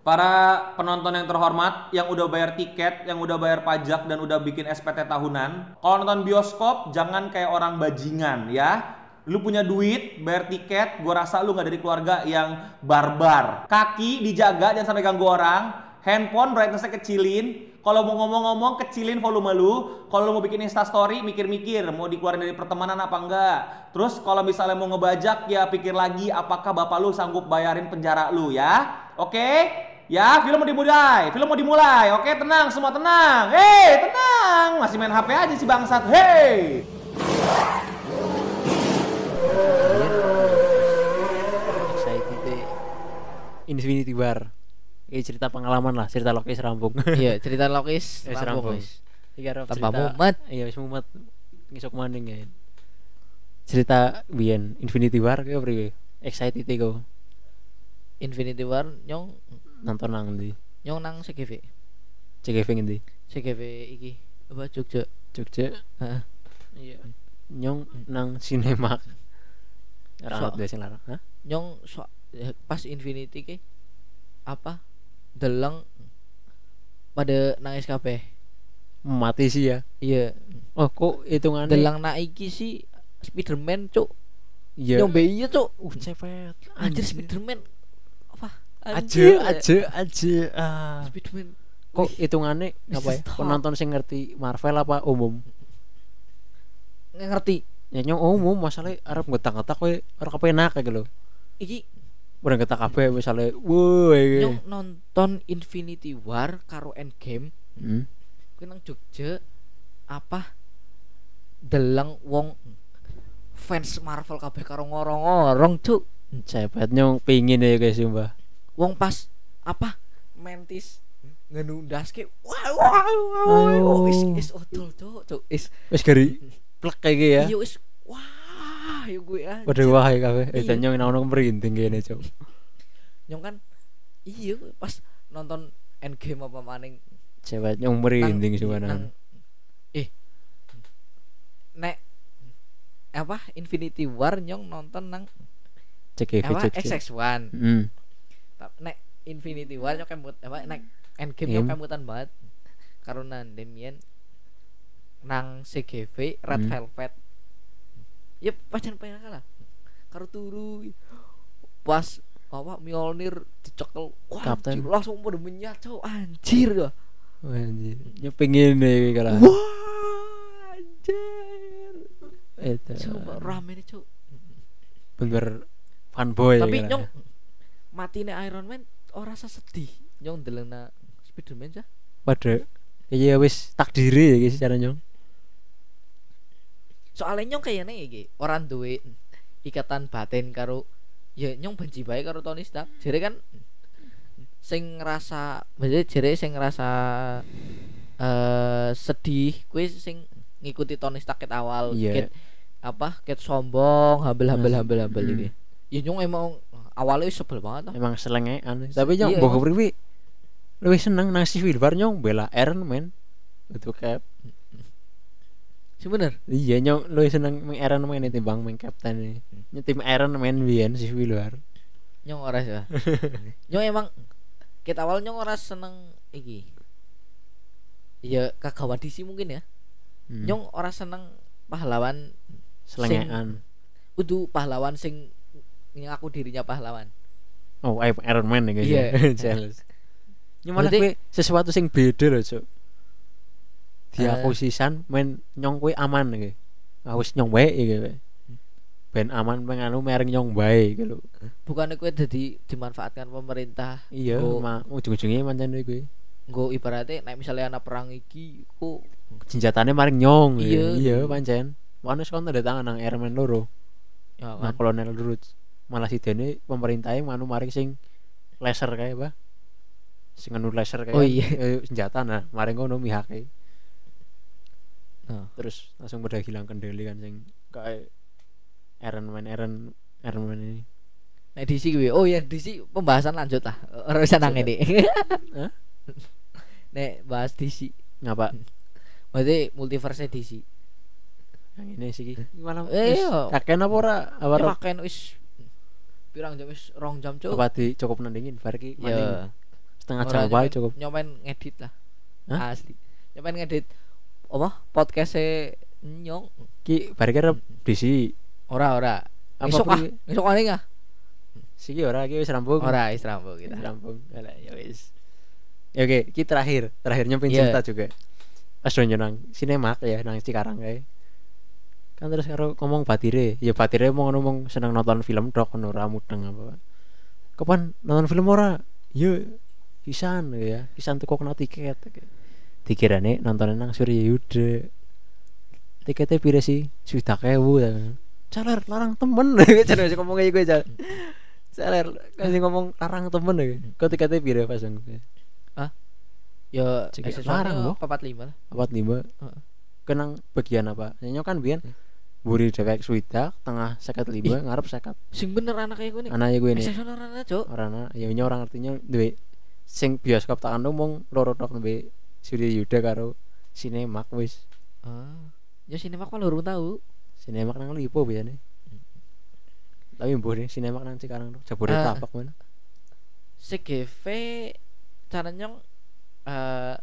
Para penonton yang terhormat yang udah bayar tiket, yang udah bayar pajak dan udah bikin SPT tahunan, kalau nonton bioskop jangan kayak orang bajingan ya. Lu punya duit, bayar tiket, gua rasa lu nggak dari keluarga yang barbar. Kaki dijaga jangan sampai ganggu orang, handphone brightness-nya kecilin, kalau mau ngomong-ngomong kecilin volume lu. Kalau lu mau bikin Insta story mikir-mikir mau dikeluarin dari pertemanan apa enggak. Terus kalau misalnya mau ngebajak ya pikir lagi apakah bapak lu sanggup bayarin penjara lu ya. Oke? Ya, film mau dimulai. Film mau dimulai. Oke, tenang semua tenang. Hei, tenang. Masih main HP aja si bangsat. Hei. Infinity War. Ini cerita pengalaman lah, cerita Lokis rampung. Iya, cerita Lokis Wis rampung cerita- mumet. Iya, wis mumet. Ngisuk maning ya. Cerita biyen Infinity War kaya priwe? Excited iku. Infinity War nyong Nonton nang ndi? nyong nang CGV. CGV ngendi? CGV iki apa Jogja. Jogja. Heeh. Iya. Nyong nang Cinemark. Ora So- sing larang. Hah? Nyong so, eh, pas Infinity ki apa deleng pada nangis kabeh. Mati sih ya. Iya, Oh, kok hitungannya deleng nak iki si Spiderman cuk. Iya. Nyombe iya cuk. Uh, cepet. Anjir Spiderman apa? Aja, aja, aja. Ah. Spiderman Kok hitungannya apa ya? Penonton sing ngerti Marvel apa umum? nggak ngerti. Ya nyong umum masalahnya arep ngetak-ngetak kowe ora kepenak kayak lho. Iki Ora ngetak kabeh misalnya woi. nyong nonton Infinity War karo Endgame Hmm. kuwi nang Jogja apa deleng wong fans Marvel kabeh karo ngorong-ngorong cuk Cepet nyong pingin ya guys sumpah. Wong pas apa mentis ngenundaske wah wah wah Ayo. wah wis wis odol cuk cuk is Wis gari plek kayak gini ya. iya wis wah yo gue aja Padha wae kabeh. Eh Iya. dan nyong nang merinding kene, Cuk. nyong kan iya pas nonton Endgame apa maning Cepet nyong merinding nang nang. eh nek apa Infinity War nyong nonton nang CGV apa Jogja. XX1 Hmm. Nek Infinity War nyok kemut apa nek Endgame Game. nyok kemutan banget karena Demian nang CGV Red Hmm. Velvet ya pacan pengen kalah karo turu pas apa Mjolnir dicekel wah Kapten. anjir, langsung pada menyatu anjir dah Wah, anjir. Nyong pengen deh kalah. wah anjir Eta. coba rame nih cuk Bener fanboy tapi nyong mati Iron Man ora rasa sedih. Nyong delena Spiderman cah? Pada iya wis takdiri ya guys cara nyong. soalnya nyong kayaknya iki orang duwe ikatan batin karo ya nyong benci bae karo Tony Stark. Jadi kan sing ngerasa maksudnya jadi sing ngerasa eh sedih kue sing ngikuti Tony Stark ket awal Iya. ket apa ket sombong habel habel habel habel iki. Ya nyong emang awalnya sebel banget lah Emang selengean. Tapi nyong Iya, emang. priwi lebih seneng nang Civil War nyong bela Iron Man. Itu kayak sih bener iya nyong lebih seneng main Iron Man timbang main Captain ini. Nya tim Iron Man biyen Civil War. nyong ora sih nyong emang kita awal nyong ora seneng iki ya kagak DC mungkin ya Hmm. nyong ora seneng pahlawan selengean. udah pahlawan sing ngaku dirinya pahlawan Oh, Iron Man ya guys. Iya. Jealous. Malah Berarti- kowe sesuatu sing beda loh, Cuk. Dia Eh. aku sisan main nyong kowe aman iki. Aku wis nyong bae iki. kowe. Ben aman penganu mereng nyong bae iki lho. bukannya kue jadi dimanfaatkan pemerintah Iya, ma ujung-ujungnya pancen kowe. nggo ibaratnya nek misalnya anak perang iki ku senjatanya maring nyong Iya. iya iya pancen mana sih tanda tangan nang airman loro ya nah kolonel Rhodes malah si dene pemerintahnya manu maring sing laser kayak apa? Sing anu laser kayak Oh, iya. eh, senjata. Nah maring ngono mihake Nah. terus langsung pada hilang kendali kan sing kayak Iron Man Iron Iron Man ini. Nek DC gue oh ya DC pembahasan lanjut lah. Ora usah nang ini. nek bahas DC ngapa? Berarti multiverse DC yang ini sih malah Eh, iya. kakek apa ora? Apa pakai wis pirang jam wis rong jam cuk. Apa di cukup nandingin Farki ya setengah jam wae cukup? Nyobain ngedit lah. Hah? asli. Nyobain ngedit apa? Podcastnya nyong. Ki bari kira disi. Ora ora. Besok ah besok kali nggak siki ora ki wis rampung ora kita Wis rampung Alah, ya wis. Ya oke ki terakhir. Terakhirnya Iya. cerita juga. Pas nang sinemak ya nang Cikarang kae kan terus karo ngomong batire. Ya batire mau ngomong seneng nonton film dok ngono ora mudeng apa kapan nonton film ora? Iya pisan ya. Pisan tuku kena tiket dikirane nonton nang Surya Yuda tiketnya pira sih? Sudah kewu caler larang temen. Cara sih ngomong kayak gue cal caler kasih ngomong larang temen ya kok tiketnya pira pas yang ya larang, Bo. papat lima. Apa lima. Kenang bagian apa? Nyanyi kan biar buri dewek swidak tengah sekat lima ngarep sekat sing bener anak kayak gue nih anaknya gue ini aksesoris anak cok orang ya nya orang artinya duwe sing bioskop tak anu mong loro tok duwe Surya Yuda karo Sinemak wis. Ah. Ya sinema kok lu tahu Sinemak nang Lipo biasanya tapi mbuh nih Sinemak nang Cikarang tuh Jabodetabek mana CGV cara nyong eh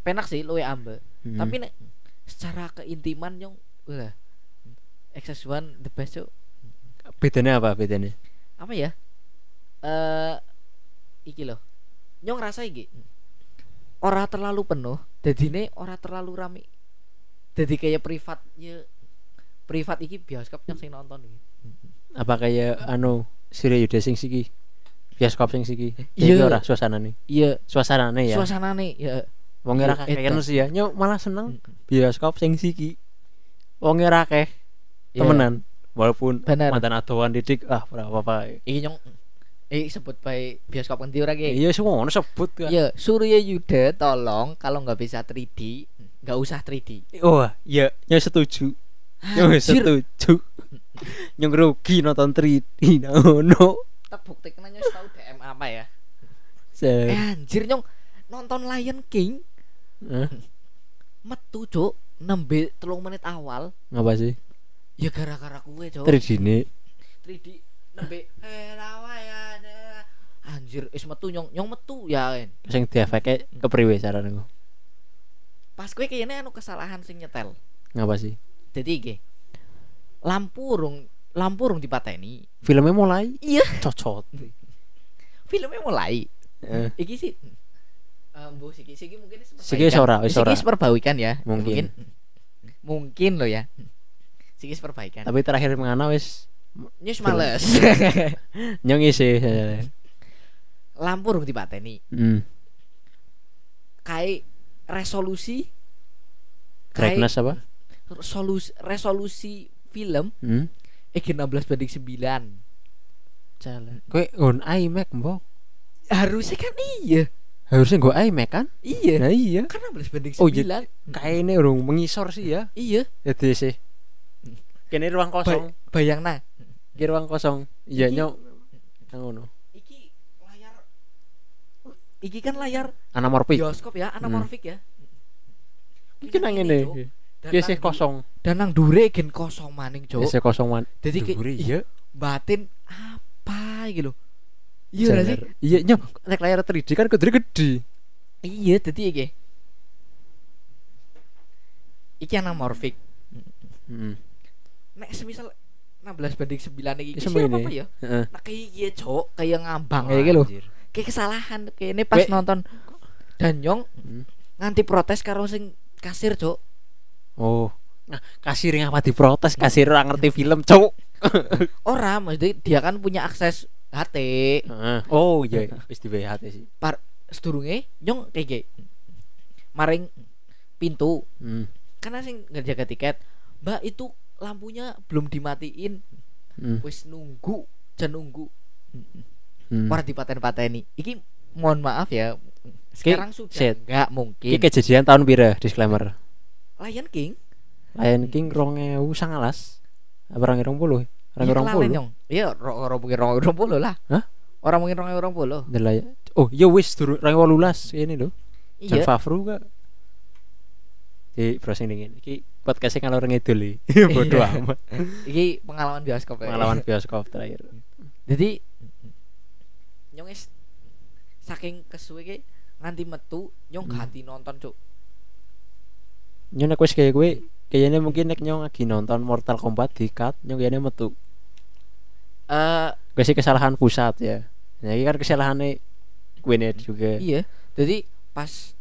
penak sih luwe ambe Hmm. tapi nek secara keintiman nyong udah XS1 the best cok bedanya apa bedanya? Apa ya? Eh iki loh nyong rasa iki? Ora terlalu penuh. Jadi ini ora terlalu rame. Jadi kayak privat ya privat iki bioskop yang sing nonton iki. Apa kayak anu Surya Yuda sing siki? Bioskop sing siki? Iya. iya. ora suasana nih iya. Suasana nih ya? Suasana nih ya. Wong ora Iya, kakean edan. sih ya nyok malah seneng bioskop sing siki. Wong ora akeh Iya. temenan. Walaupun Bener. mantan adoan didik ah ora apa-apa. Iki nyong eh sebut bae bioskop ngendi ora ki? Iya semua ngono sebut kan ya Surya Yuda tolong kalau nggak bisa 3D nggak usah 3D oh iya nyok setuju. Nyok Anjir, setuju. Nyok rugi nonton 3D no tak buktikan aja tahu DM apa ya. Se- eh anjir nyong. Nonton Lion King. Hah? metu cuk. Nembe telung menit awal. Ngapa sih ya gara-gara kue cuk 3D ini 3D nembe. Eh lawa ya ada." anjir is metu nyong nyong metu ya kan sing diefeke kepriwe carane pas kue kayaknya anu kesalahan sing nyetel. Ngapa sih? Jadi iki lampu urung lampu urung dipateni. Filmnya mulai. Iya. Cocot. Filmnya mulai. Eh, iki sih eh bu siki siki mungkin Siki ora, wis ora. siki perbaikan ya? Mungkin. mungkin. Lo ya siki perbaikan tapi terakhir mengana wis nyus males nyong isi lampu urung dipateni hmm. kayak resolusi brightness apa resolusi resolusi film hmm? eh 16 banding 9 Jalan. Kowe ngon iMac, Mbok. harusnya kan iya Harusnya gue iMac kan? iya Nah iya. kan 16 banding 9 Oh, iya. Kayak ini urung mengisor sih ya. iya Jadi sih. Kene ruang kosong. Ba- bayang nah Ki ruang kosong. Iya Iki- nyok. Ngono. iki layar iki kan layar Anamorphic. bioskop ya anamorfik ya Iki nang ngene. Cuk. Dan Ki nang sih kosong. dan nang dure gen kosong maning cok Ki kosong man. jadi Dhuwure, ih, iya. batin apa gitu iya sih. Iya nyok. Nek layar 3D kan kudu gede. iya jadi iki iki anamorfik Heeh. Nek semisal 16 banding 9 iki Ya, siapa apa ya Heeh. nah kayak iya cok kayak ngambang kayak gitu loh anjir. kayak kesalahan kayak ini pas Wek. nonton dan nyong Hmm. nganti protes karo sing kasir cok Oh. Nah, kasir yang apa diprotes? Kasir orang ngerti film, cowok. ora maksudnya dia kan punya akses HT Heeh. Oh iya, wis di WHT sih. par sedurunge nyong kayak maring pintu Hmm. karena sing ngejaga tiket mbak itu lampunya belum dimatiin Hmm. wis nunggu jan nunggu Hmm. ora dipaten-pateni iki mohon maaf ya sekarang sudah set. enggak Iki mungkin kejadian tahun pira disclaimer. Lion King Lion King 2019. Apa 2020? iya kelalen 2020. nyong iya ro- ora mungkin 2020 lah Hah? orang mungkin 2020 The Lion- Oh, iya wis durung 2018 ini lho. John iya Favreau gak? Di browsing dingin. Iki podcastnya kalau orang ngidul iki. Bodoh Iya. amat. iki pengalaman bioskop ya Pengalaman bioskop terakhir. jadi nyong es saking kesuwe ki nganti metu nyong Hmm. ganti nonton cuk Nyong nek wis kayak gue kayaknya mungkin nek nyong lagi nonton Mortal Kombat di cut nyong kayaknya metu. eh Gue sih kesalahan pusat ya. Nah, ini kan kesalahannya Gwyneth juga. iya jadi pas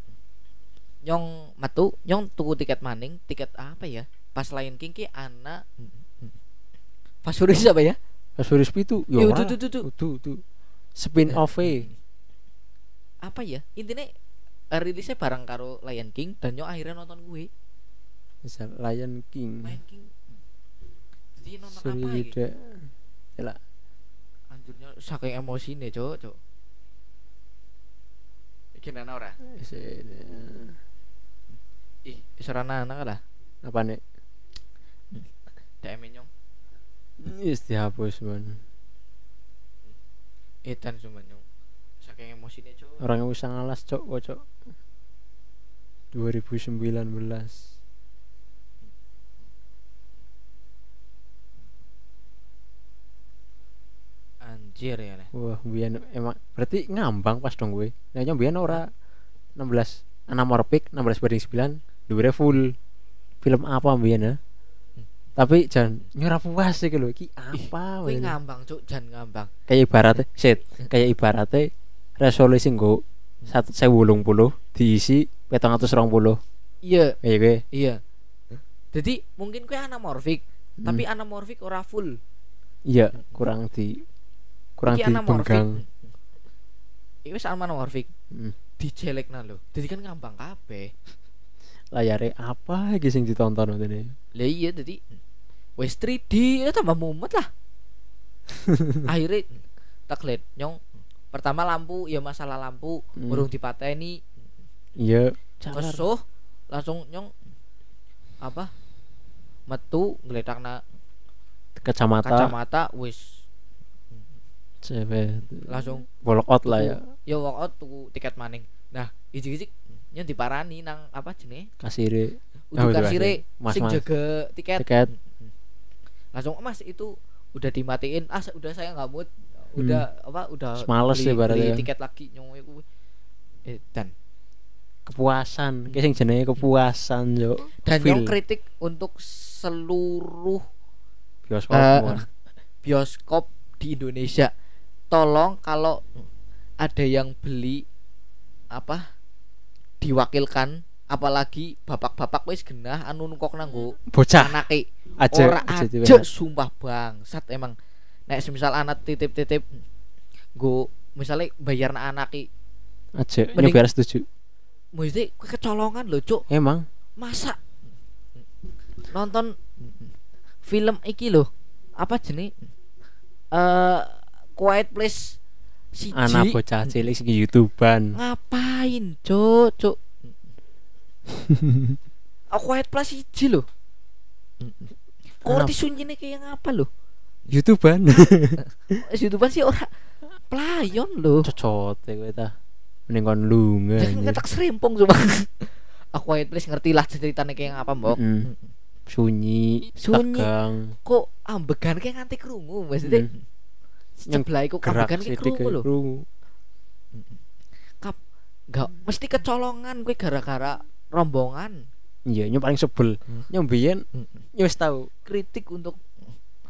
nyong metu nyong tuku tiket maning tiket apa ya? Pas Lion King ki anak. Pas Fury siapa ya? Pas Furious itu, yo tuh, tuh, tuh. tuh, tuh. Spin off e. apa ya? Intinya eh, rilisnya bareng karo Lion King dan nyong akhirnya nonton gue Misal Lion King. Lion King. Jadi nonton Surya apa iki Yuda. Yalah, anjurnya saking emosi nih cok cok Iki nana ora? Eh, ih serana anak lah apa nih? DM nyong Wis dihapus, Man. edan cuma nyong saking emosi nih cok Orang yang bisa ngalas, Cok, kok, Cok. 2019. anjir ya Wah, biyen emang berarti ngambang pas dong gue. Nah, nyong biyen ora 16 anamorphic 16 banding 9 dhuwure full. Film apa biyen ya? Tapi jangan nyora puas sih lho iki apa Kuwi ngambang cuk jan ngambang Kayak ibaratnya shit, kayak ibaratnya resolusi nggo 1080 diisi 720. iya Kayak gue. iya jadi mungkin kue anamorfik Hmm. tapi anamorfik ora full Iya, kurang di kurang anamorfik dibenggang. Iki wis anamorfik Hmm. dijelekna lho jadi kan ngambang kabeh Layare apa iki sing ditonton ini? lah iya jadi wis 3D ya tambah mumet lah. Akhirnya tak liat nyong. Pertama lampu ya masalah lampu Hmm. urung dipateni. Iya, kesuh langsung nyong apa metu ngeletakna kacamata, kacamata wis. Cewek. Langsung walk out lah ya. ya walk out tuku tiket maning. Nah ijik-ijik nyong diparani nang apa jenenge? Kasire udah kasire Mas, sing mas. jaga tiket. Tiket. Langsung "Oh, mas itu udah dimatiin. Ah udah saya nggak mood. Udah apa udah males beli, ya beli tiket lagi nyong eh, dan kepuasan. Kayak sing jenenge kepuasan yo dan Feel. nyong kritik untuk seluruh bioskop semua. bioskop di Indonesia. Tolong kalau ada yang beli apa diwakilkan apalagi bapak-bapak wis genah anu nukok nanggo bocah. anake. Aja ora aja aja, sumpah bangsat emang. Nek semisal anak titip-titip go misalnya bayar anak anake. Aja Mending- nyoba setuju. Mesti kecolongan lho cuk. Emang. Masa nonton film iki lho. Apa jenis eh Quiet Place siji. Anak bocah cilik sing youtuban ngapain cuk? Cuk. A Quiet Place siji lho. Kok ngerti sunyine kayak ngapa lho? Youtuban YouTuber sih ora playon lho. Cocote kowe ta. Mending kon lunga anjir. ngetak serimpong coba A Quiet Place ngerti lah ceritanya kayak ngapa mbok. Mm. sunyi Sunyi. tegang. kok ambegan kayak nganti krungu maksudnya Mm. Sebelah iku kayak sidik krungu lho. Krungu Gak mesti kecolongan gue gara-gara rombongan. Iya nyong paling sebel. Hmm. nyong biyen nyong wis tau. Kritik untuk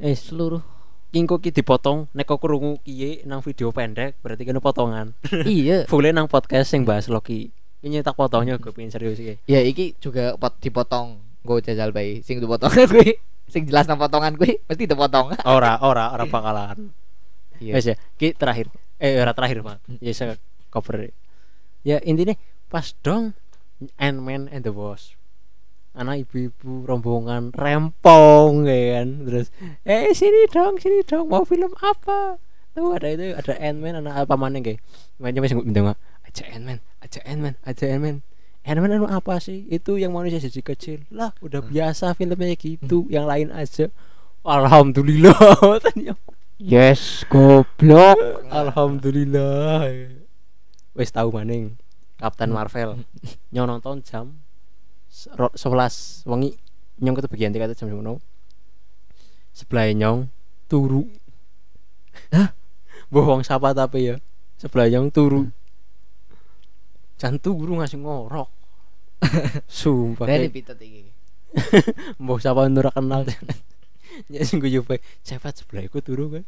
eh seluruh kingko ki dipotong nek kok krungu kiye nang video pendek berarti kena potongan. Iya. Full nang podcast sing bahas Loki ini tak potongnya gue pengen serius iki. Ya iki juga pot dipotong gue jajal bayi sing dipotong gue sing jelas nang potongan gue pasti dipotong. Ora ora ora bakalan iya. Wes ya ki terakhir. Eh ora terakhir pak. Ya saya cover. Ya intinya pas dong Ant-Man and the Wasp. Anak ibu-ibu rombongan rempong ya kan? Terus eh sini dong sini dong mau film apa? Tuh ada itu ada Ant-Man anak apa mana kayak macam macam minta aja Ant-Man aja Ant-Man aja Ant-Man. Ant-Man anu apa sih? Itu yang manusia jadi kecil. Lah udah biasa filmnya gitu yang lain aja. Alhamdulillah aku, yes goblok. Alhamdulillah. Wes tahu maning Kapten Marvel. Nyong nonton jam se- ro- 11 wengi nyong ketu bagian tiket jam 10 sebelah nyong turu. Hah? bohong siapa tapi ya? Sebelah nyong turu. Jantung guru ngasih ngorok. Sumpah. Kayak pitet iki. siapa yang ora kenal ya sing gue coba cepet sebelah iku turu kan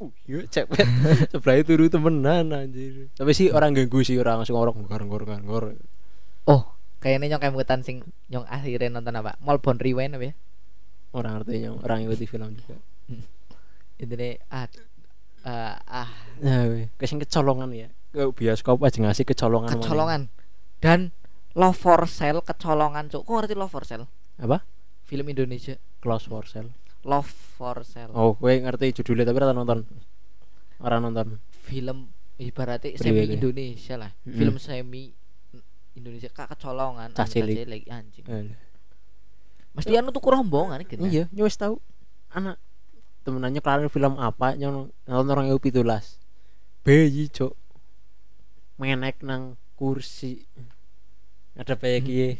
Uh, iya cepet. Sebelah itu turu temenan anjir. Tapi sih orang ganggu sih orang ngasih ngorok ngor ngor ngor Oh, kayaknya nyong kemutan sing nyong akhirnya nonton apa? Melbourne Rewind apa ya? orang artinya orang ikuti film juga. Intine ah eh, ah. Nah weh, kesing kecolongan ya. Ke bioskop aja ngasih kecolongan mana. kecolongan. Dan Love for Sale kecolongan cuk. Kok ngerti Love for Sale? apa? Film Indonesia. Close for sale Love for Sale. oh gue ngerti judulnya tapi rata nonton orang nonton Film ibaratnya semi. Indonesia lah. Mm-mm. Film semi Indonesia kak kecolongan Cah anu cilik. cilik, anjing. Eh, Mesti anu tuh rombongan gitu. iya nyewes tahu anak temenannya kelarin film apa yang nonton orang EU pitulas bayi cok menek nang kursi ada bayi kie